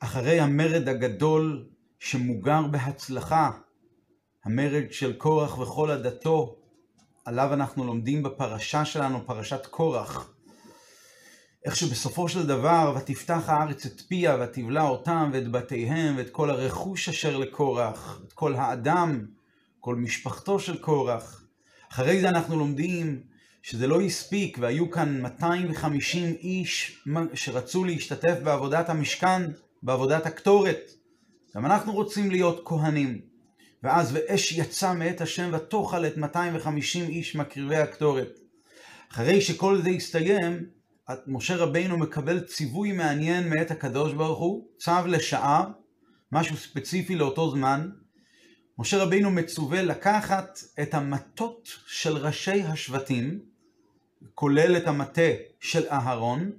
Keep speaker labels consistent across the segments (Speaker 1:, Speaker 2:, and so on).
Speaker 1: אחרי המרד הגדול שמוגר בהצלחה, המרד של קורח וכל עדתו, עליו אנחנו לומדים בפרשה שלנו, פרשת קורח. איך שבסופו של דבר, ותפתח הארץ את פיה, ותבלע אותם ואת בתיהם, ואת כל הרכוש אשר לקורח, את כל האדם, כל משפחתו של קורח. אחרי זה אנחנו לומדים שזה לא הספיק, והיו כאן 250 איש שרצו להשתתף בעבודת המשכן, בעבודת הקטורת. גם אנחנו רוצים להיות כהנים. ואז ואש יצא מאת השם ותאכל את 250 איש מקריבי הקטורת. אחרי שכל זה הסתיים, משה רבינו מקבל ציווי מעניין מאת הקדוש ברוך הוא, צו לשעה, משהו ספציפי לאותו זמן. משה רבינו מצווה לקחת את המטות של ראשי השבטים, כולל את המטה של אהרון,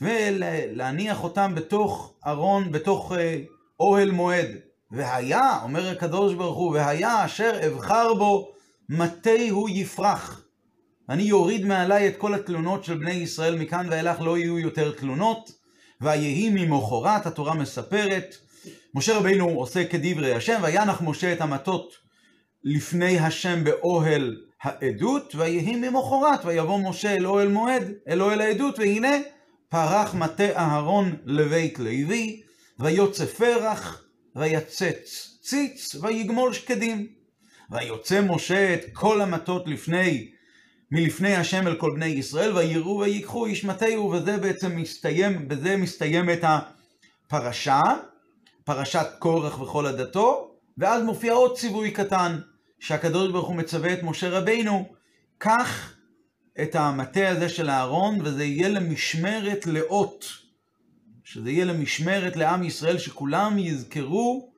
Speaker 1: ולהניח אותם בתוך ארון, בתוך אה, אוהל מועד. והיה, אומר הקדוש ברוך הוא, והיה אשר אבחר בו, מטה הוא יפרח. אני יוריד מעליי את כל התלונות של בני ישראל, מכאן ואילך לא יהיו יותר תלונות. ויהי ממחרת, התורה מספרת, משה רבינו עושה כדברי השם, וינח משה את המטות לפני השם באוהל העדות, ויהי ממחרת, ויבוא משה אל אוהל מועד, אל אוהל העדות, והנה פרח מטה אהרון לבית לוי, ויוצא פרח, ויצץ ציץ, ויגמול שקדים. ויוצא משה את כל המטות לפני, מלפני השם אל כל בני ישראל, ויראו ויקחו איש מטהו, וזה בעצם מסתיים, בזה מסתיימת הפרשה, פרשת קורח וכל עדתו, ואז מופיע עוד ציווי קטן, שהקדוש ברוך הוא מצווה את משה רבינו, קח את המטה הזה של אהרון, וזה יהיה למשמרת לאות. שזה יהיה למשמרת לעם ישראל, שכולם יזכרו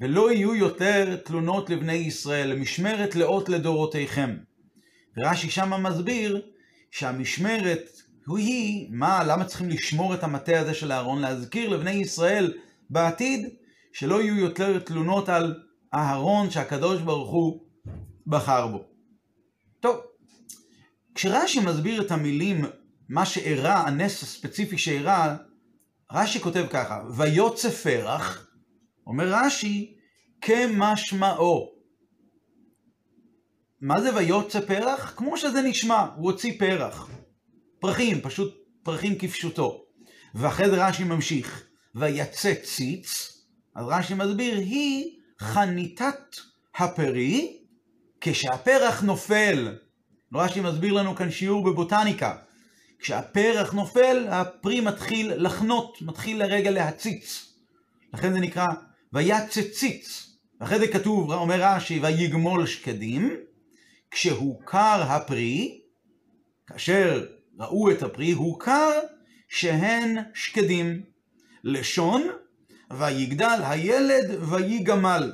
Speaker 1: ולא יהיו יותר תלונות לבני ישראל, למשמרת לאות לדורותיכם. ורש"י שמה מסביר שהמשמרת היא, מה, למה צריכים לשמור את המטה הזה של אהרון? להזכיר לבני ישראל בעתיד שלא יהיו יותר תלונות על אהרון שהקדוש ברוך הוא בחר בו. טוב, כשרש"י מסביר את המילים, מה שאירע, הנס הספציפי שאירע, רש"י כותב ככה, ויוצא פרח, אומר רש"י, כמשמעו. מה זה ויוצא פרח? כמו שזה נשמע, הוא הוציא פרח. פרחים, פשוט פרחים כפשוטו. ואחרי זה רש"י ממשיך, ויצא ציץ, אז רש"י מסביר, היא חניתת הפרי כשהפרח נופל. רש"י מסביר לנו כאן שיעור בבוטניקה. כשהפרח נופל, הפרי מתחיל לחנות, מתחיל לרגע להציץ. לכן זה נקרא ויצציץ. ואחרי זה כתוב, אומר רש"י, ויגמול שקדים, כשהוכר הפרי, כאשר ראו את הפרי, הוכר שהן שקדים. לשון, ויגדל הילד ויגמל.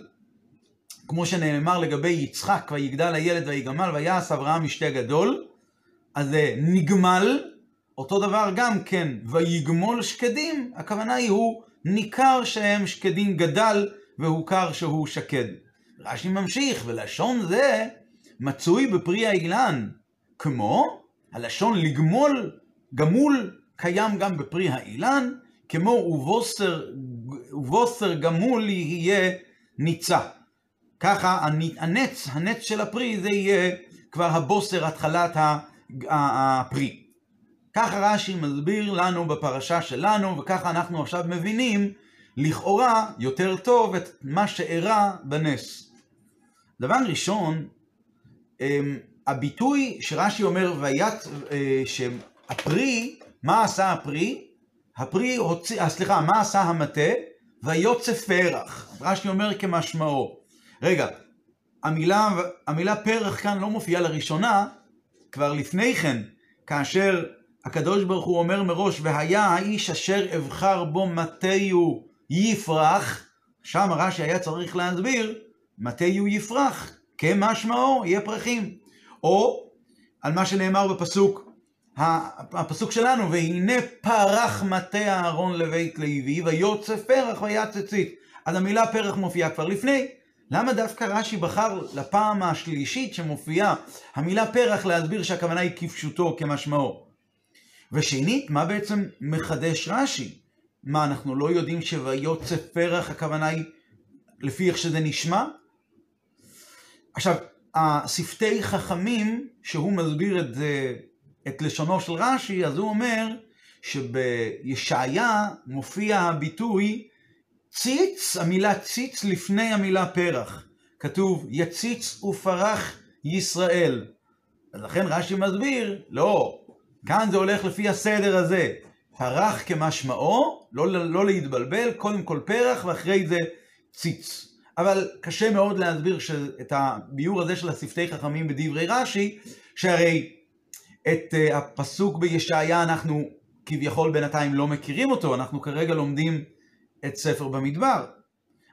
Speaker 1: כמו שנאמר לגבי יצחק, ויגדל הילד ויגמל, ויעש אברהם משתה גדול, אז זה נגמל, אותו דבר גם כן, ויגמול שקדים, הכוונה היא הוא ניכר שהם שקדים גדל והוכר שהוא שקד. רש"י ממשיך, ולשון זה מצוי בפרי האילן, כמו הלשון לגמול, גמול, קיים גם בפרי האילן, כמו ובוסר, ובוסר גמול יהיה ניצה. ככה הנץ, הנץ של הפרי זה יהיה כבר הבוסר, התחלת הפרי. ככה רש"י מסביר לנו בפרשה שלנו, וככה אנחנו עכשיו מבינים לכאורה יותר טוב את מה שאירע בנס. דבר ראשון, אמ, הביטוי שרש"י אומר, ויית, אה, שהפרי, מה עשה הפרי? הפרי הוציא, אה, סליחה, מה עשה המטה? ויוצא פרח. רש"י אומר כמשמעו. רגע, המילה, המילה פרח כאן לא מופיעה לראשונה, כבר לפני כן, כאשר הקדוש ברוך הוא אומר מראש, והיה האיש אשר אבחר בו מטהו יפרח, שם רש"י היה צריך להסביר, מטהו יפרח, כמשמעו, יהיה פרחים. או על מה שנאמר בפסוק, הפסוק שלנו, והנה פרח מטה אהרון לבית לוי, ויוצא פרח ויצצית. אז המילה פרח מופיעה כבר לפני. למה דווקא רש"י בחר לפעם השלישית שמופיעה המילה פרח להסביר שהכוונה היא כפשוטו, כמשמעו? ושנית, מה בעצם מחדש רש"י? מה, אנחנו לא יודעים שויוצא פרח הכוונה היא לפי איך שזה נשמע? עכשיו, השפתי חכמים, שהוא מסביר את את לשונו של רש"י, אז הוא אומר שבישעיה מופיע הביטוי ציץ, המילה ציץ לפני המילה פרח. כתוב יציץ ופרח ישראל. אז לכן רש"י מסביר, לא, כאן זה הולך לפי הסדר הזה. פרח כמשמעו, לא, לא להתבלבל, קודם כל פרח ואחרי זה ציץ. אבל קשה מאוד להסביר את הביאור הזה של השפתי חכמים בדברי רש"י, שהרי את אה, הפסוק בישעיה אנחנו כביכול בינתיים לא מכירים אותו, אנחנו כרגע לומדים את ספר במדבר.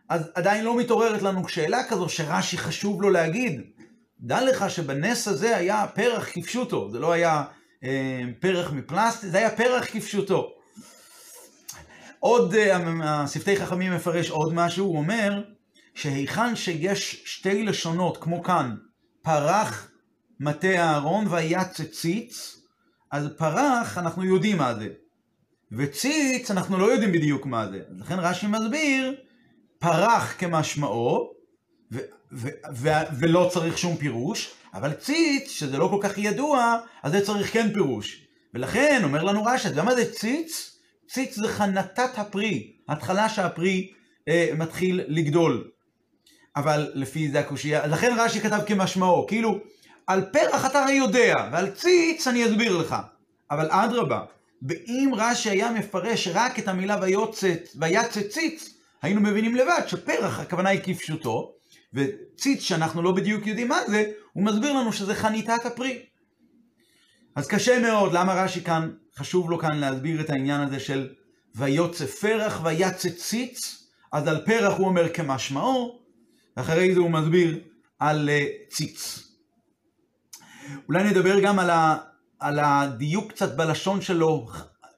Speaker 1: אז עדיין לא מתעוררת לנו שאלה כזו שרש"י חשוב לו להגיד. דע לך שבנס הזה היה פרח כפשוטו, זה לא היה אה, פרח מפלסטיק, זה היה פרח כפשוטו. עוד, אה, השפתי חכמים מפרש עוד משהו, הוא אומר שהיכן שיש שתי לשונות, כמו כאן, פרח מטה אהרון והיה ציץ, אז פרח אנחנו יודעים מה זה, וציץ אנחנו לא יודעים בדיוק מה זה. לכן רש"י מסביר, פרח כמשמעו, ו- ו- ו- ולא צריך שום פירוש, אבל ציץ, שזה לא כל כך ידוע, אז זה צריך כן פירוש. ולכן, אומר לנו רש"י, אתה יודע מה זה ציץ? ציץ זה חנתת הפרי, התחלה שהפרי אה, מתחיל לגדול. אבל לפי זה הקושייה, לכן רש"י כתב כמשמעו, כאילו, על פרח אתה הרי יודע, ועל ציץ אני אסביר לך. אבל אדרבה, ואם רש"י היה מפרש רק את המילה ויוצאת, ויצא ציץ, היינו מבינים לבד שפרח הכוונה היא כפשוטו, וציץ שאנחנו לא בדיוק יודעים מה זה, הוא מסביר לנו שזה חניתת הפרי. אז קשה מאוד, למה רש"י כאן, חשוב לו כאן להסביר את העניין הזה של ויוצא פרח ויצא ציץ, אז על פרח הוא אומר כמשמעו, ואחרי זה הוא מסביר על אה, ציץ. אולי נדבר גם על, על הדיוק קצת בלשון שלו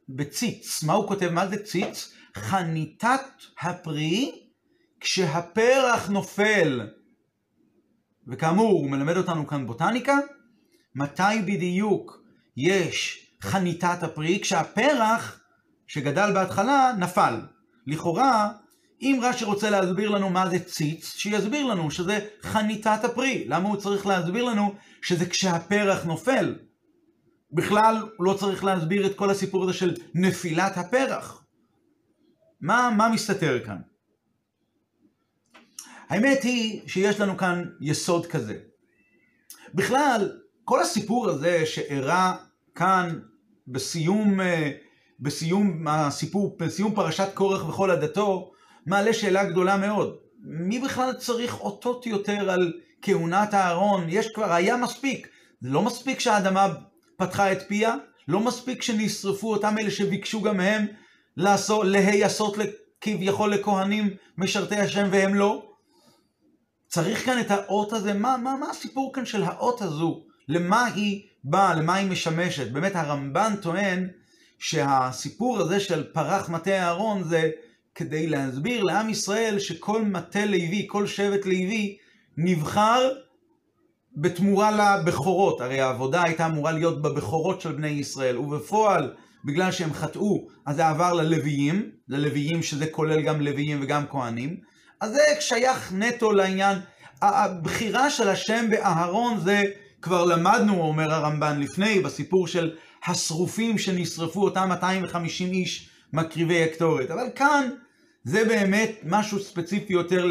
Speaker 1: בציץ. מה הוא כותב? מה זה ציץ? חניתת הפרי כשהפרח נופל. וכאמור, הוא מלמד אותנו כאן בוטניקה, מתי בדיוק יש חניתת הפרי? כשהפרח שגדל בהתחלה נפל. לכאורה, אם רש"י רוצה להסביר לנו מה זה ציץ, שיסביר לנו שזה חניתת הפרי. למה הוא צריך להסביר לנו שזה כשהפרח נופל? בכלל, לא צריך להסביר את כל הסיפור הזה של נפילת הפרח. מה, מה מסתתר כאן? האמת היא שיש לנו כאן יסוד כזה. בכלל, כל הסיפור הזה שאירע כאן בסיום, אה, בסיום הסיפור, בסיום פרשת קורח וכל עדתו, מעלה שאלה גדולה מאוד. מי בכלל צריך אותות יותר על כהונת אהרון? יש כבר, היה מספיק. זה לא מספיק שהאדמה פתחה את פיה, לא מספיק שנשרפו אותם אלה שביקשו גם הם לעשות, להיעשות כביכול לכהנים משרתי השם והם לא. צריך כאן את האות הזה, מה, מה, מה הסיפור כאן של האות הזו? למה היא באה, למה היא משמשת? באמת הרמב"ן טוען שהסיפור הזה של פרח מטה אהרון זה כדי להסביר לעם ישראל שכל מטה לוי, כל שבט לוי, נבחר בתמורה לבכורות. הרי העבודה הייתה אמורה להיות בבכורות של בני ישראל, ובפועל, בגלל שהם חטאו, אז זה עבר ללוויים, ללוויים שזה כולל גם לוויים וגם כהנים. אז זה שייך נטו לעניין. הבחירה של השם באהרון זה, כבר למדנו, אומר הרמב"ן לפני, בסיפור של השרופים שנשרפו, אותם 250 איש מקריבי הקטורת. אבל כאן זה באמת משהו ספציפי יותר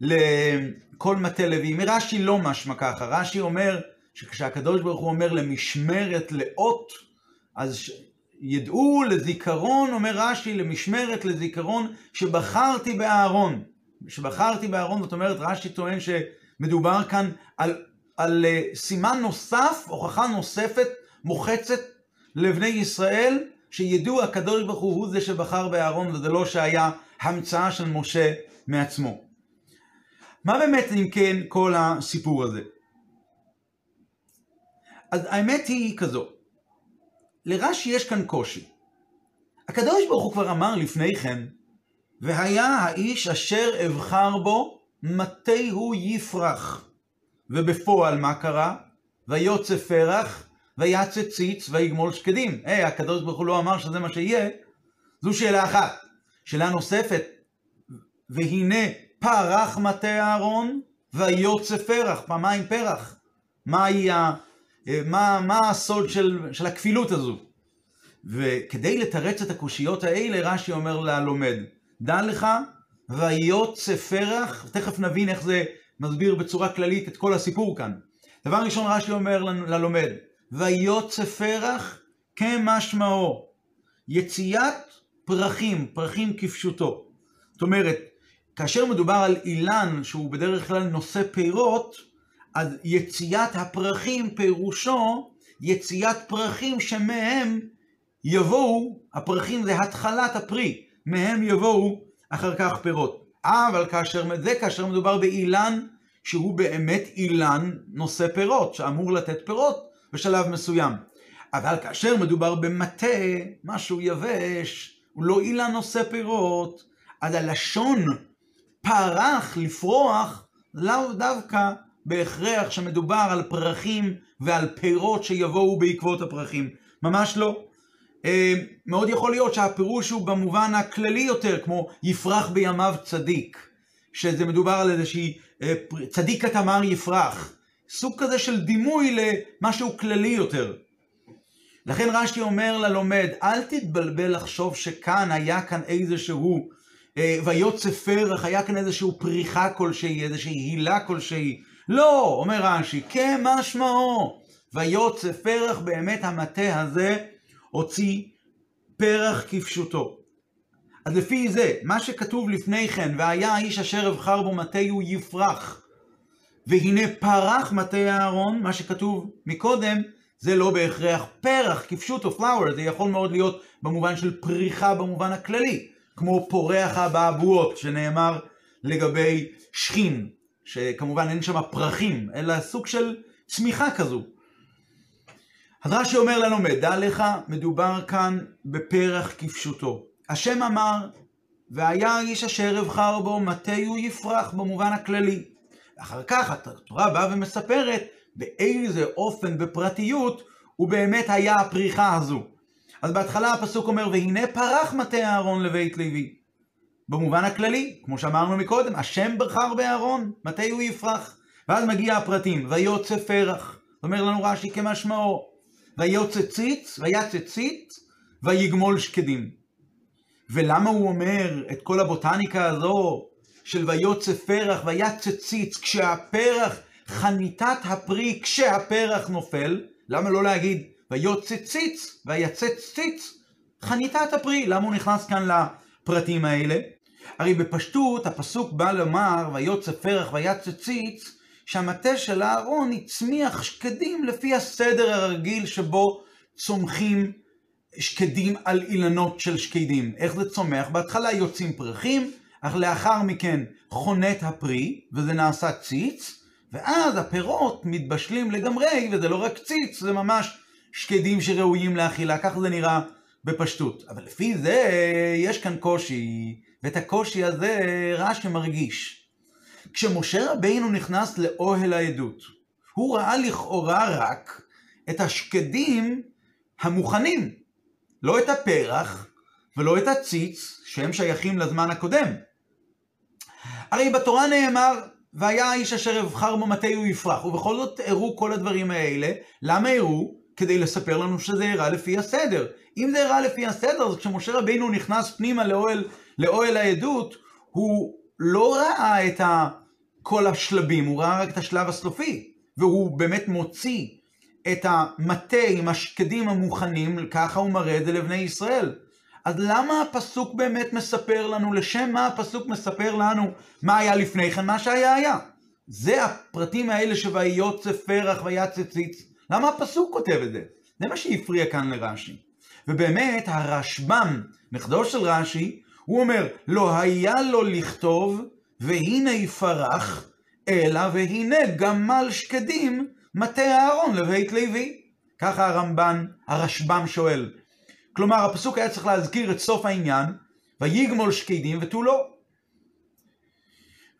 Speaker 1: לכל מטה לוי. מרש"י לא משמע ככה, רש"י אומר שכשהקדוש ברוך הוא אומר למשמרת לאות, אז ידעו לזיכרון, אומר רש"י, למשמרת לזיכרון שבחרתי באהרון. שבחרתי באהרון, זאת אומרת, רש"י טוען שמדובר כאן על, על אה, סימן נוסף, הוכחה נוספת, מוחצת לבני ישראל, שידעו הקדוש ברוך הוא הוא זה שבחר באהרון, וזה לא שהיה המצאה של משה מעצמו. מה באמת אם כן כל הסיפור הזה? אז האמת היא כזו, לרש"י יש כאן קושי. הקדוש ברוך הוא כבר אמר לפני כן, והיה האיש אשר אבחר בו, מתי הוא יפרח. ובפועל מה קרה? ויוצא פרח, ויצא ציץ, ויגמול שקדים. היי, הקדוש ברוך הוא לא אמר שזה מה שיהיה, זו שאלה אחת. שאלה נוספת, והנה פרח מטה אהרון ויוצא פרח, פעמיים פרח. מהי ה... מה, מה הסוד של, של הכפילות הזו? וכדי לתרץ את הקושיות האלה, רש"י אומר ללומד, דע לך, ויוצא פרח, תכף נבין איך זה מסביר בצורה כללית את כל הסיפור כאן. דבר ראשון רש"י אומר ללומד, ויוצא פרח כמשמעו, יציאת פרחים, פרחים כפשוטו. זאת אומרת, כאשר מדובר על אילן שהוא בדרך כלל נושא פירות, אז יציאת הפרחים פירושו יציאת פרחים שמהם יבואו, הפרחים זה התחלת הפרי, מהם יבואו אחר כך פירות. אבל כאשר, זה כאשר מדובר באילן שהוא באמת אילן נושא פירות, שאמור לתת פירות בשלב מסוים. אבל כאשר מדובר במטה, משהו יבש, הוא לא אילן נושא פירות, אז הלשון פרח, לפרוח, לאו דווקא בהכרח שמדובר על פרחים ועל פירות שיבואו בעקבות הפרחים. ממש לא. אה, מאוד יכול להיות שהפירוש הוא במובן הכללי יותר, כמו יפרח בימיו צדיק, שזה מדובר על איזושהי אה, צדיק התמר יפרח. סוג כזה של דימוי למשהו כללי יותר. לכן רש"י אומר ללומד, אל תתבלבל לחשוב שכאן היה כאן איזשהו ויוצא פרח, היה כאן איזושהי פריחה כלשהי, איזושהי הילה כלשהי. לא, אומר רש"י, כמשמעו. ויוצא פרח, באמת המטה הזה הוציא פרח כפשוטו. אז לפי זה, מה שכתוב לפני כן, והיה האיש אשר אבחר בו מטה הוא יפרח. והנה פרח מטה אהרון, מה שכתוב מקודם, זה לא בהכרח פרח, כפשוטו, פלאואר, זה יכול מאוד להיות במובן של פריחה במובן הכללי. כמו פורח האבעבועות שנאמר לגבי שכין, שכמובן אין שם פרחים, אלא סוג של צמיחה כזו. אז רש"י אומר ללומד, דע לך, מדובר כאן בפרח כפשוטו. השם אמר, והיה איש אשר אבחר בו, מתי הוא יפרח במובן הכללי. אחר כך התורה באה ומספרת באיזה אופן בפרטיות הוא באמת היה הפריחה הזו. אז בהתחלה הפסוק אומר, והנה פרח מטה אהרון לבית לוי. במובן הכללי, כמו שאמרנו מקודם, השם בחר באהרון, מתי הוא יפרח? ואז מגיע הפרטים, ויוצא פרח. אומר לנו רש"י כמשמעו, ויוצא ציץ, ויצא ציץ, ויגמול שקדים. ולמה הוא אומר את כל הבוטניקה הזו של ויוצא פרח, ויצא ציץ, כשהפרח, חניתת הפרי, כשהפרח נופל, למה לא להגיד ויוצא ציץ, ויצץ ציץ, חניתת הפרי. למה הוא נכנס כאן לפרטים האלה? הרי בפשטות הפסוק בא לומר ויוצא פרח ויצא ציץ, שהמטה של אהרון הצמיח שקדים לפי הסדר הרגיל שבו צומחים שקדים על אילנות של שקדים. איך זה צומח? בהתחלה יוצאים פרחים, אך לאחר מכן חונת הפרי, וזה נעשה ציץ, ואז הפירות מתבשלים לגמרי, וזה לא רק ציץ, זה ממש שקדים שראויים לאכילה, ככה זה נראה בפשטות. אבל לפי זה יש כאן קושי, ואת הקושי הזה רש"י מרגיש. כשמשה רבינו נכנס לאוהל העדות, הוא ראה לכאורה רק את השקדים המוכנים, לא את הפרח ולא את הציץ, שהם שייכים לזמן הקודם. הרי בתורה נאמר, והיה האיש אשר אבחר מתי הוא יפרח, ובכל זאת הראו כל הדברים האלה. למה הראו? כדי לספר לנו שזה אירע לפי הסדר. אם זה אירע לפי הסדר, אז כשמשה רבינו נכנס פנימה לאוהל, לאוהל העדות, הוא לא ראה את ה, כל השלבים, הוא ראה רק את השלב הסופי. והוא באמת מוציא את המטה עם השקדים המוכנים, ככה הוא מראה את זה לבני ישראל. אז למה הפסוק באמת מספר לנו, לשם מה הפסוק מספר לנו מה היה לפני כן, מה שהיה היה? זה הפרטים האלה שויוצא פרח ויצא ציץ. למה הפסוק כותב את זה? זה מה שהפריע כאן לרש"י. ובאמת, הרשב"ם, נכדו של רש"י, הוא אומר, לא היה לו לכתוב, והנה יפרח, אלא והנה גמל שקדים מטה אהרון לבית לוי. ככה הרמב"ן, הרשב"ם שואל. כלומר, הפסוק היה צריך להזכיר את סוף העניין, ויגמול שקדים ותו לא.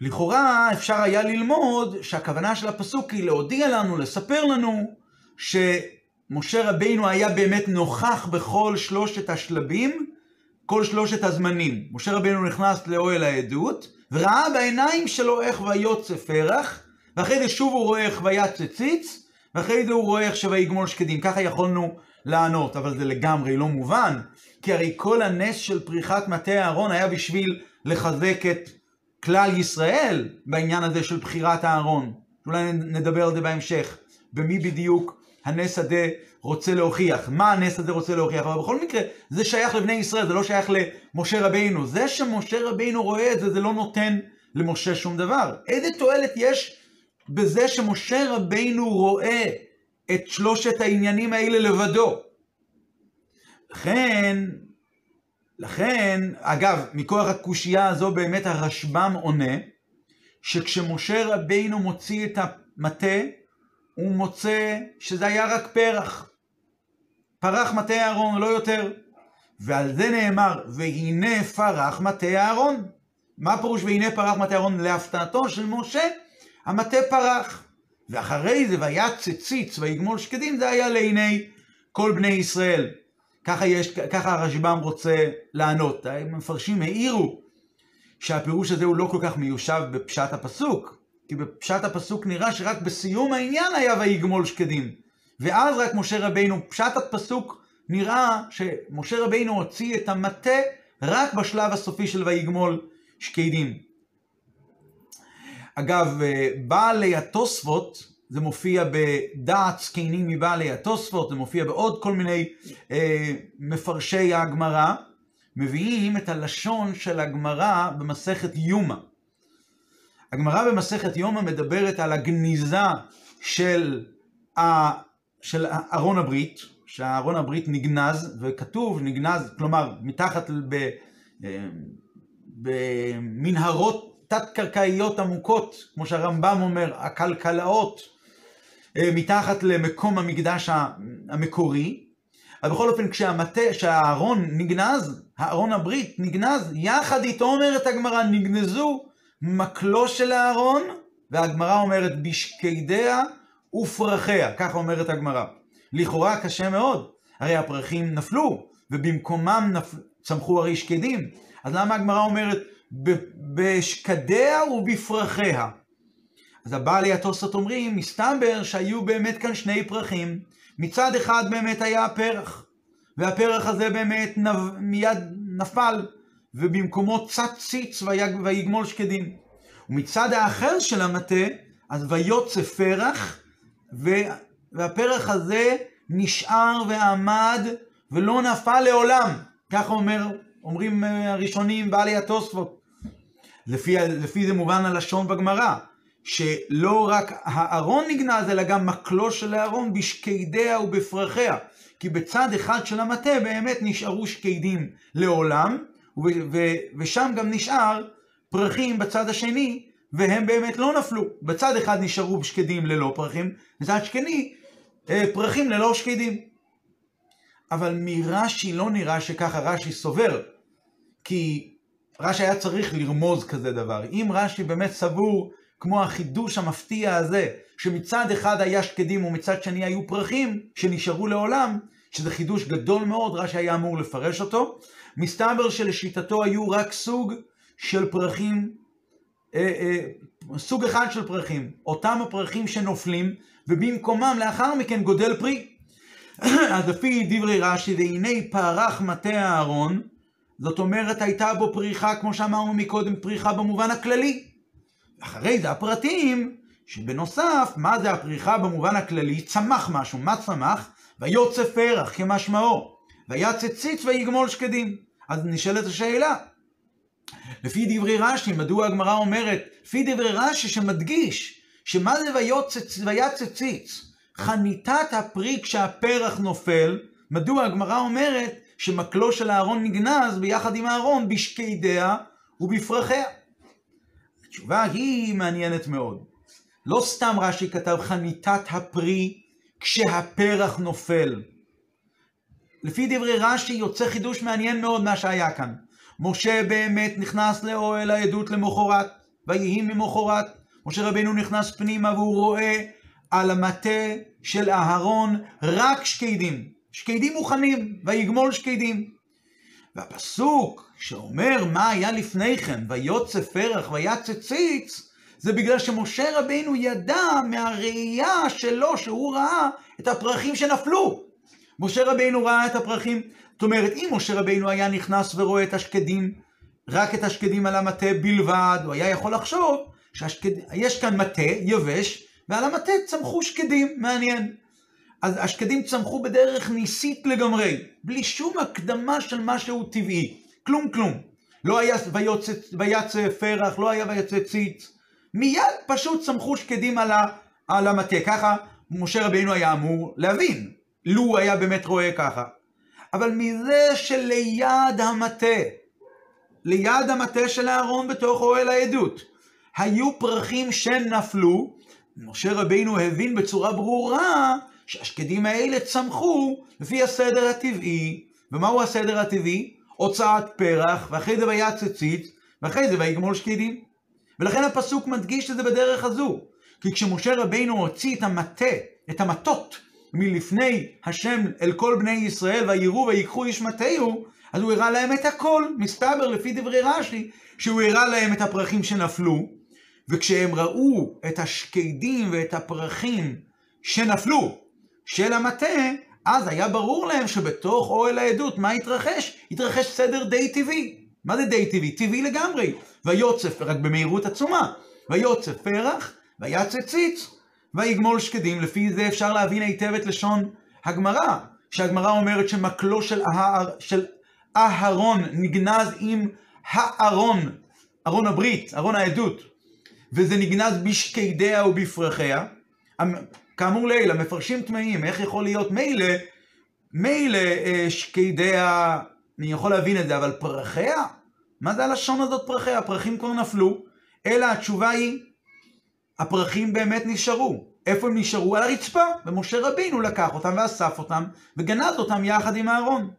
Speaker 1: לכאורה אפשר היה ללמוד שהכוונה של הפסוק היא להודיע לנו, לספר לנו, שמשה רבינו היה באמת נוכח בכל שלושת השלבים, כל שלושת הזמנים. משה רבנו נכנס לאוהל העדות, וראה בעיניים שלו איך ויוצא פרח, ואחרי זה שוב הוא רואה איך ויצא ציץ, ואחרי זה הוא רואה איך שויגמול שקדים. ככה יכולנו לענות, אבל זה לגמרי לא מובן, כי הרי כל הנס של פריחת מטה אהרון היה בשביל לחזק את כלל ישראל בעניין הזה של בחירת הארון. אולי נדבר על זה בהמשך, במי בדיוק הנס הזה רוצה להוכיח. מה הנס הזה רוצה להוכיח? אבל בכל מקרה, זה שייך לבני ישראל, זה לא שייך למשה רבינו. זה שמשה רבינו רואה את זה, זה לא נותן למשה שום דבר. איזה תועלת יש בזה שמשה רבינו רואה את שלושת העניינים האלה לבדו? לכן, לכן, אגב, מכוח הקושייה הזו באמת הרשב"ם עונה, שכשמשה רבינו מוציא את המטה, הוא מוצא שזה היה רק פרח. פרח מטה אהרון, לא יותר. ועל זה נאמר, והנה פרח מטה אהרון. מה פירוש והנה פרח מטה אהרון? להפתעתו של משה, המטה פרח. ואחרי זה ויצא ציץ ויגמול שקדים, זה היה לעיני כל בני ישראל. ככה, יש, ככה הרשב"ם רוצה לענות. המפרשים העירו שהפירוש הזה הוא לא כל כך מיושב בפשט הפסוק, כי בפשט הפסוק נראה שרק בסיום העניין היה ויגמול שקדים. ואז רק משה רבינו, פשט הפסוק נראה שמשה רבינו הוציא את המטה רק בשלב הסופי של ויגמול שקדים. אגב, בעלי התוספות, זה מופיע בדעת זקנים מבעלי התוספות, זה מופיע בעוד כל מיני אה, מפרשי הגמרא, מביאים את הלשון של הגמרא במסכת יומא. הגמרא במסכת יומא מדברת על הגניזה של, ה, של ארון הברית, שארון הברית נגנז, וכתוב נגנז, כלומר מתחת ב, אה, במנהרות תת-קרקעיות עמוקות, כמו שהרמב"ם אומר, הכלכלאות, אה, מתחת למקום המקדש המקורי, אבל בכל אופן כשהמטה, כשהארון נגנז, הארון הברית נגנז, יחד איתו אומרת הגמרא, נגנזו מקלו של הארון, והגמרא אומרת בשקידיה ופרחיה, ככה אומרת הגמרא. לכאורה קשה מאוד, הרי הפרחים נפלו, ובמקומם נפ... צמחו הרי שקדים, אז למה הגמרא אומרת בשקדיה ובפרחיה? אז הבעלי התוספות אומרים, מסתבר שהיו באמת כאן שני פרחים. מצד אחד באמת היה הפרח, והפרח הזה באמת נב... מיד נפל, ובמקומו צץ ציץ ויגמול שקדים. ומצד האחר של המטה, אז ויוצא פרח. והפרח הזה נשאר ועמד ולא נפל לעולם. ככה אומר, אומרים אה, הראשונים בעלי התוספות. לפי, לפי זה מובן הלשון בגמרא. שלא רק הארון נגנז, אלא גם מקלו של הארון בשקידיה ובפרחיה. כי בצד אחד של המטה באמת נשארו שקדים לעולם, ושם גם נשאר פרחים בצד השני, והם באמת לא נפלו. בצד אחד נשארו שקדים ללא פרחים, בצד שני אה, פרחים ללא שקדים. אבל מרש"י לא נראה שככה רש"י סובר, כי רש"י היה צריך לרמוז כזה דבר. אם רש"י באמת סבור כמו החידוש המפתיע הזה, שמצד אחד היה שקדים ומצד שני היו פרחים שנשארו לעולם, שזה חידוש גדול מאוד, רש"י היה אמור לפרש אותו. מסתבר שלשיטתו היו רק סוג של פרחים, אה, אה, סוג אחד של פרחים, אותם הפרחים שנופלים, ובמקומם לאחר מכן גודל פרי. אז לפי דברי רש"י, והנה פרח מטה הארון, זאת אומרת הייתה בו פריחה, כמו שאמרנו מקודם, פריחה במובן הכללי. אחרי זה הפרטים, שבנוסף, מה זה הפריחה במובן הכללי? צמח משהו, מה צמח? ויוצא פרח כמשמעו, ויצא ציץ ויגמול שקדים. אז נשאלת השאלה, לפי דברי רש"י, מדוע הגמרא אומרת, לפי דברי רש"י שמדגיש, שמה זה ויצא ציץ? חניתת הפרי כשהפרח נופל, מדוע הגמרא אומרת שמקלו של הארון נגנז ביחד עם הארון בשקידיה ובפרחיה. התשובה היא מעניינת מאוד. לא סתם רש"י כתב חניתת הפרי כשהפרח נופל. לפי דברי רש"י יוצא חידוש מעניין מאוד מה שהיה כאן. משה באמת נכנס לאוהל העדות למחרת, ויהי ממחרת. משה רבנו נכנס פנימה והוא רואה על המטה של אהרון רק שקדים. שקדים מוכנים, ויגמול שקדים. והפסוק שאומר מה היה לפני כן, ויוצא פרח ויצא ציץ, זה בגלל שמשה רבינו ידע מהראייה שלו, שהוא ראה את הפרחים שנפלו. משה רבינו ראה את הפרחים, זאת אומרת, אם משה רבינו היה נכנס ורואה את השקדים, רק את השקדים על המטה בלבד, הוא היה יכול לחשוב שיש כאן מטה יבש, ועל המטה צמחו שקדים, מעניין. אז השקדים צמחו בדרך ניסית לגמרי, בלי שום הקדמה של משהו טבעי, כלום כלום. לא היה ויצא פרח, לא היה ויצא ציץ. מיד פשוט צמחו שקדים על, ה, על המטה, ככה משה רבינו היה אמור להבין, לו הוא היה באמת רואה ככה. אבל מזה שליד המטה, ליד המטה של אהרון בתוך אוהל העדות, היו פרחים שנפלו, משה רבינו הבין בצורה ברורה שהשקדים האלה צמחו לפי הסדר הטבעי. ומהו הסדר הטבעי? הוצאת פרח, ואחרי זה ויצא ציץ, ואחרי זה ויגמול שקדים. ולכן הפסוק מדגיש את זה בדרך הזו. כי כשמשה רבינו הוציא את המטה, את המטות, מלפני השם אל כל בני ישראל, ויראו ויקחו איש מטהו, אז הוא הראה להם את הכל. מסתבר לפי דברי רש"י, שהוא הראה להם את הפרחים שנפלו, וכשהם ראו את השקדים ואת הפרחים שנפלו של המטה, אז היה ברור להם שבתוך אוהל העדות, מה התרחש? התרחש סדר די טבעי. מה זה די טבעי? טבעי לגמרי. ויוצף, רק במהירות עצומה, ויוצף פרח, ויצא ציץ, ויגמול שקדים. לפי זה אפשר להבין היטב את לשון הגמרא, שהגמרא אומרת שמקלו של, ההר, של אהרון נגנז עם הארון, ארון הברית, ארון העדות, וזה נגנז בשקדיה ובפרחיה. כאמור לעיל, המפרשים טמאים, איך יכול להיות מילא, מילא אה, שקדיה, אני יכול להבין את זה, אבל פרחיה? מה זה הלשון הזאת פרחיה? הפרחים כבר נפלו, אלא התשובה היא, הפרחים באמת נשארו. איפה הם נשארו? על הרצפה, ומשה רבינו לקח אותם ואסף אותם, וגנז אותם יחד עם אהרון.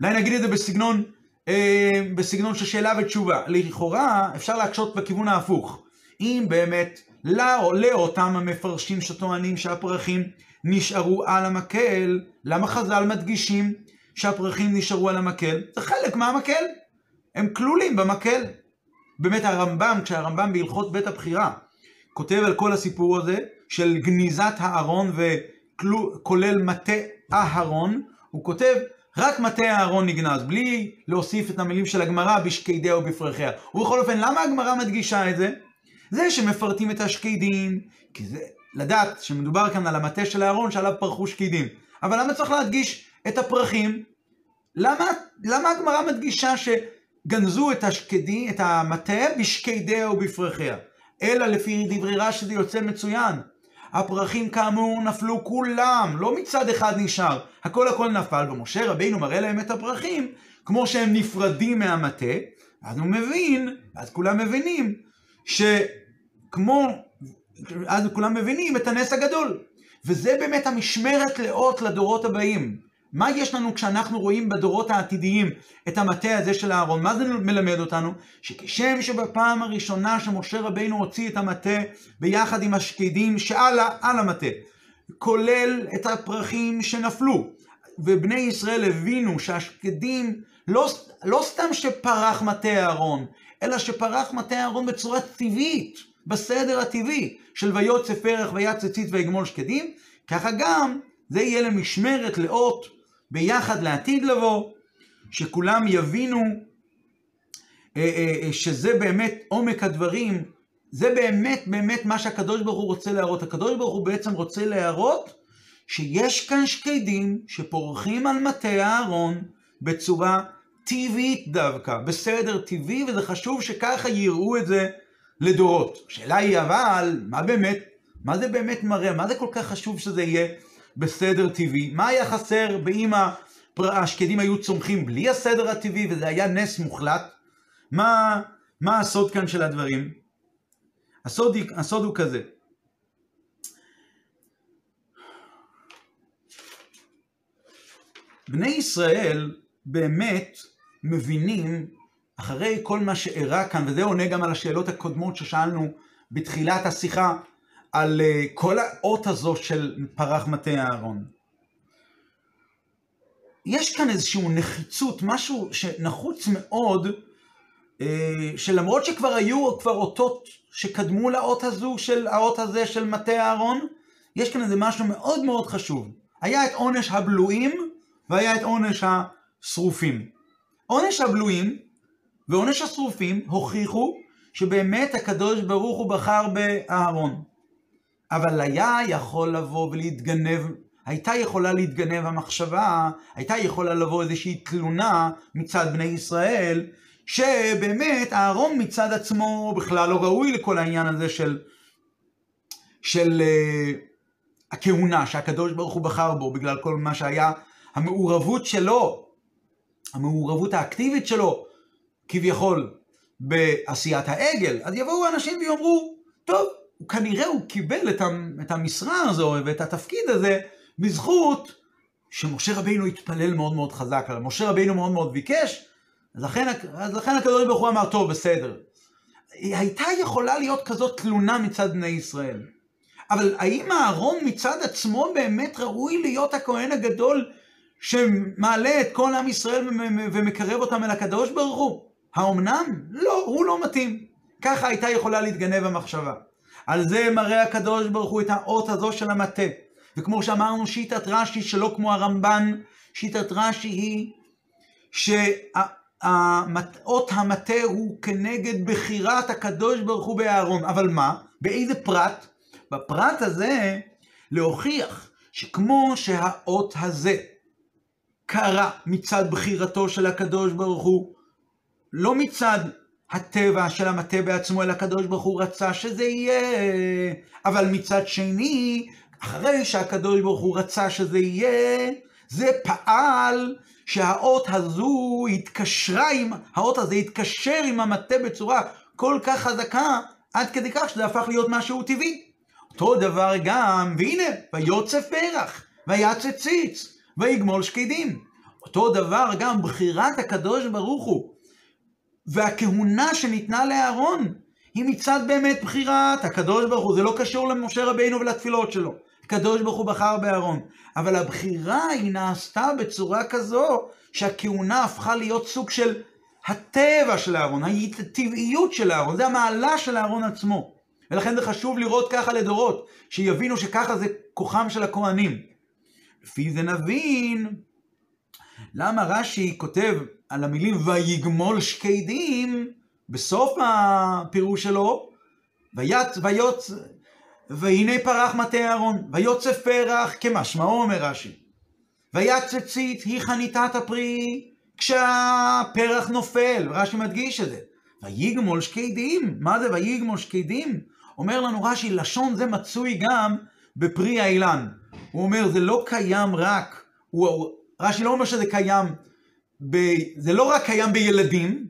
Speaker 1: אולי נגיד את זה בסגנון, אה, בסגנון של שאלה ותשובה. לכאורה אפשר להקשות בכיוון ההפוך. אם באמת לא, לאותם המפרשים שטוענים שהפרחים נשארו על המקל, למה חז"ל מדגישים שהפרחים נשארו על המקל? זה חלק מהמקל. הם כלולים במקל. באמת הרמב"ם, כשהרמב"ם בהלכות בית הבחירה כותב על כל הסיפור הזה של גניזת הארון וכולל מטה אהרון, הוא כותב רק מטה אהרון נגנז, בלי להוסיף את המילים של הגמרא בשקדיה ובפרחיה. ובכל אופן, למה הגמרא מדגישה את זה? זה שמפרטים את השקדים, כי זה לדעת שמדובר כאן על המטה של אהרון שעליו פרחו שקדים. אבל למה צריך להדגיש את הפרחים? למה, למה הגמרא מדגישה שגנזו את השקדי, את המטה בשקדיה ובפרחיה? אלא לפי דברי רש"י זה יוצא מצוין. הפרחים כאמור נפלו כולם, לא מצד אחד נשאר, הכל הכל נפל, ומשה רבינו מראה להם את הפרחים, כמו שהם נפרדים מהמטה, אז הוא מבין, אז כולם מבינים, שכמו, אז כולם מבינים את הנס הגדול. וזה באמת המשמרת לאות לדורות הבאים. מה יש לנו כשאנחנו רואים בדורות העתידיים את המטה הזה של אהרון? מה זה מלמד אותנו? שכשם שבפעם הראשונה שמשה רבינו הוציא את המטה ביחד עם השקדים שעל המטה, כולל את הפרחים שנפלו, ובני ישראל הבינו שהשקדים לא, לא סתם שפרח מטה אהרון, אלא שפרח מטה אהרון בצורה טבעית, בסדר הטבעי של ויוצא פרח ויצא ציץ ויגמול שקדים, ככה גם זה יהיה למשמרת לאות ביחד לעתיד לבוא, שכולם יבינו אה, אה, אה, שזה באמת עומק הדברים, זה באמת באמת מה שהקדוש ברוך הוא רוצה להראות. הקדוש ברוך הוא בעצם רוצה להראות שיש כאן שקדים שפורחים על מטה הארון בצורה טבעית דווקא, בסדר טבעי, וזה חשוב שככה יראו את זה לדורות. השאלה היא אבל, מה באמת, מה זה באמת מראה? מה זה כל כך חשוב שזה יהיה בסדר טבעי. מה היה חסר באם השקדים היו צומחים בלי הסדר הטבעי וזה היה נס מוחלט? מה, מה הסוד כאן של הדברים? הסוד, הסוד הוא כזה. בני ישראל באמת מבינים, אחרי כל מה שאירע כאן, וזה עונה גם על השאלות הקודמות ששאלנו בתחילת השיחה, על כל האות הזו של פרח מטה אהרון. יש כאן איזושהי נחיצות, משהו שנחוץ מאוד, אה, שלמרות שכבר היו כבר אותות שקדמו לאות הזו, של האות הזה של מטה אהרון, יש כאן איזה משהו מאוד מאוד חשוב. היה את עונש הבלויים והיה את עונש השרופים. עונש הבלויים ועונש השרופים הוכיחו שבאמת הקדוש ברוך הוא בחר באהרון. אבל היה יכול לבוא ולהתגנב, הייתה יכולה להתגנב המחשבה, הייתה יכולה לבוא איזושהי תלונה מצד בני ישראל, שבאמת אהרון מצד עצמו בכלל לא ראוי לכל העניין הזה של, של uh, הכהונה שהקדוש ברוך הוא בחר בו בגלל כל מה שהיה המעורבות שלו, המעורבות האקטיבית שלו כביכול בעשיית העגל, אז יבואו אנשים ויאמרו, טוב, כנראה הוא קיבל את המשרה הזו ואת התפקיד הזה בזכות שמשה רבינו התפלל מאוד מאוד חזק עליו. משה רבינו מאוד מאוד ביקש, אז לכן, אז לכן הקדוש ברוך הוא אמר, טוב, בסדר. הייתה יכולה להיות כזאת תלונה מצד בני ישראל. אבל האם אהרון מצד עצמו באמת ראוי להיות הכהן הגדול שמעלה את כל עם ישראל ומקרב אותם אל הקדוש ברוך הוא? האומנם? לא, הוא לא מתאים. ככה הייתה יכולה להתגנב המחשבה. על זה מראה הקדוש ברוך הוא את האות הזו של המטה. וכמו שאמרנו, שיטת רש"י שלא כמו הרמב"ן, שיטת רש"י היא שאות המטה הוא כנגד בחירת הקדוש ברוך הוא באהרון. אבל מה? באיזה פרט? בפרט הזה להוכיח שכמו שהאות הזה קרה מצד בחירתו של הקדוש ברוך הוא, לא מצד הטבע של המטה בעצמו, אלא הקדוש ברוך הוא רצה שזה יהיה. אבל מצד שני, אחרי שהקדוש ברוך הוא רצה שזה יהיה, זה פעל שהאות הזו התקשרה עם, האות הזה התקשר עם המטה בצורה כל כך חזקה, עד כדי כך שזה הפך להיות משהו טבעי. אותו דבר גם, והנה, ויוצא פרח, ויצא ציץ, ויגמול שקדים. אותו דבר גם בחירת הקדוש ברוך הוא והכהונה שניתנה לאהרון היא מצד באמת בחירת הקדוש ברוך הוא. זה לא קשור למשה רבינו ולתפילות שלו. הקדוש ברוך הוא בחר באהרון. אבל הבחירה היא נעשתה בצורה כזו שהכהונה הפכה להיות סוג של הטבע של אהרון, הטבעיות של אהרון, זה המעלה של אהרון עצמו. ולכן זה חשוב לראות ככה לדורות, שיבינו שככה זה כוחם של הכהנים. לפי זה נבין למה רש"י כותב על המילים ויגמול שקדים, בסוף הפירוש שלו, ויצ, ויוצ, והנה פרח מטה אהרון, ויוצא פרח כמשמעו אומר רש"י. ויצצית היא חניתת הפרי כשהפרח נופל, רש"י מדגיש את זה. ויגמול שקדים, מה זה ויגמול שקדים? אומר לנו רש"י, לשון זה מצוי גם בפרי האילן. הוא אומר, זה לא קיים רק, הוא, רש"י לא אומר שזה קיים ב... זה לא רק קיים בילדים,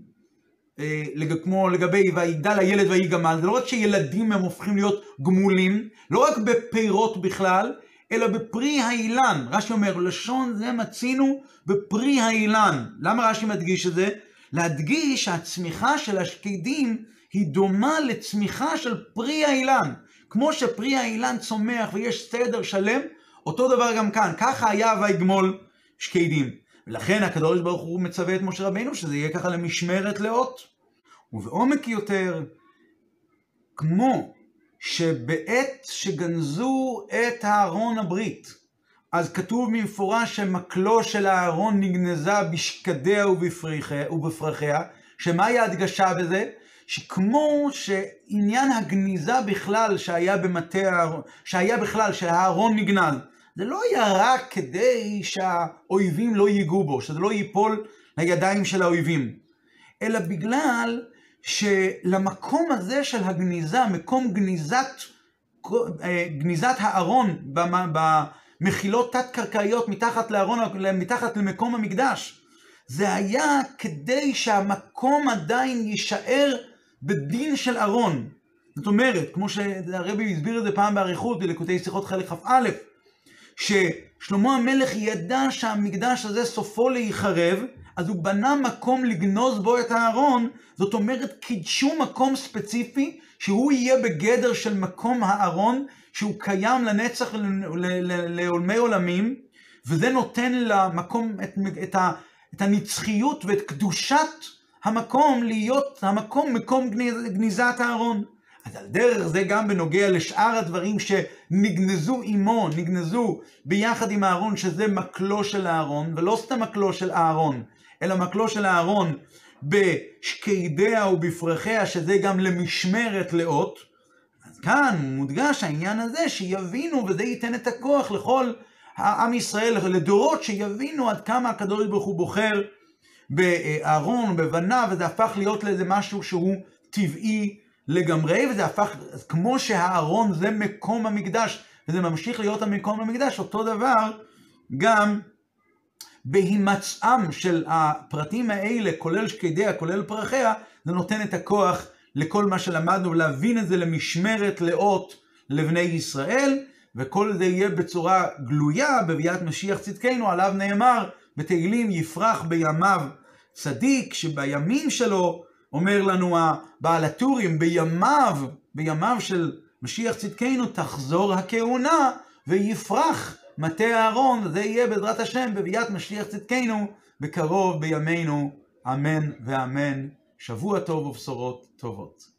Speaker 1: אה, כמו לגבי ויגדל הילד ויגמל, זה לא רק שילדים הם הופכים להיות גמולים, לא רק בפירות בכלל, אלא בפרי האילן. רש"י אומר, לשון זה מצינו בפרי האילן. למה רש"י מדגיש את זה? להדגיש שהצמיחה של השקדים היא דומה לצמיחה של פרי האילן. כמו שפרי האילן צומח ויש סדר שלם, אותו דבר גם כאן. ככה היה ויגמול שקדים. ולכן הקדוש ברוך הוא מצווה את משה רבינו שזה יהיה ככה למשמרת לאות. ובעומק יותר, כמו שבעת שגנזו את הארון הברית, אז כתוב במפורש שמקלו של הארון נגנזה בשקדיה ובפרחיה, שמהי ההדגשה בזה? שכמו שעניין הגניזה בכלל שהיה במטה, שהיה בכלל, שהארון נגנז, זה לא היה רק כדי שהאויבים לא ייגעו בו, שזה לא ייפול לידיים של האויבים, אלא בגלל שלמקום הזה של הגניזה, מקום גניזת, אה, גניזת הארון במחילות תת-קרקעיות מתחת לארון, מתחת למקום המקדש, זה היה כדי שהמקום עדיין יישאר בדין של ארון. זאת אומרת, כמו שהרבי הסביר את זה פעם באריכות בלקוטי שיחות חלק כ"א, ששלמה המלך ידע שהמקדש הזה סופו להיחרב, אז הוא בנה מקום לגנוז בו את הארון, זאת אומרת קידשו מקום ספציפי שהוא יהיה בגדר של מקום הארון, שהוא קיים לנצח לעולמי עולמים, וזה נותן למקום את, את, ה, את הנצחיות ואת קדושת המקום להיות המקום, מקום גניז, גניזת הארון. אז על דרך זה גם בנוגע לשאר הדברים שנגנזו עמו, נגנזו ביחד עם הארון, שזה מקלו של הארון, ולא סתם מקלו של הארון, אלא מקלו של הארון בשקידיה ובפרחיה, שזה גם למשמרת לאות. אז כאן מודגש העניין הזה, שיבינו, וזה ייתן את הכוח לכל העם ישראל, לדורות, שיבינו עד כמה הקדוש ברוך הוא בוחר באהרון ובבניו, וזה הפך להיות לאיזה משהו שהוא טבעי לגמרי, וזה הפך, כמו שהארון זה מקום המקדש, וזה ממשיך להיות המקום המקדש, אותו דבר גם בהימצאם של הפרטים האלה, כולל שקדיה, כולל פרחיה, זה נותן את הכוח לכל מה שלמדנו, ולהבין את זה למשמרת לאות לבני ישראל, וכל זה יהיה בצורה גלויה בביאת משיח צדקנו, עליו נאמר בתהילים יפרח בימיו צדיק, שבימים שלו, אומר לנו הבעל הטורים, בימיו, בימיו של משיח צדקנו תחזור הכהונה ויפרח מטה אהרון, וזה יהיה בעזרת השם בביאת משיח צדקנו בקרוב בימינו, אמן ואמן. שבוע טוב ובשורות טובות.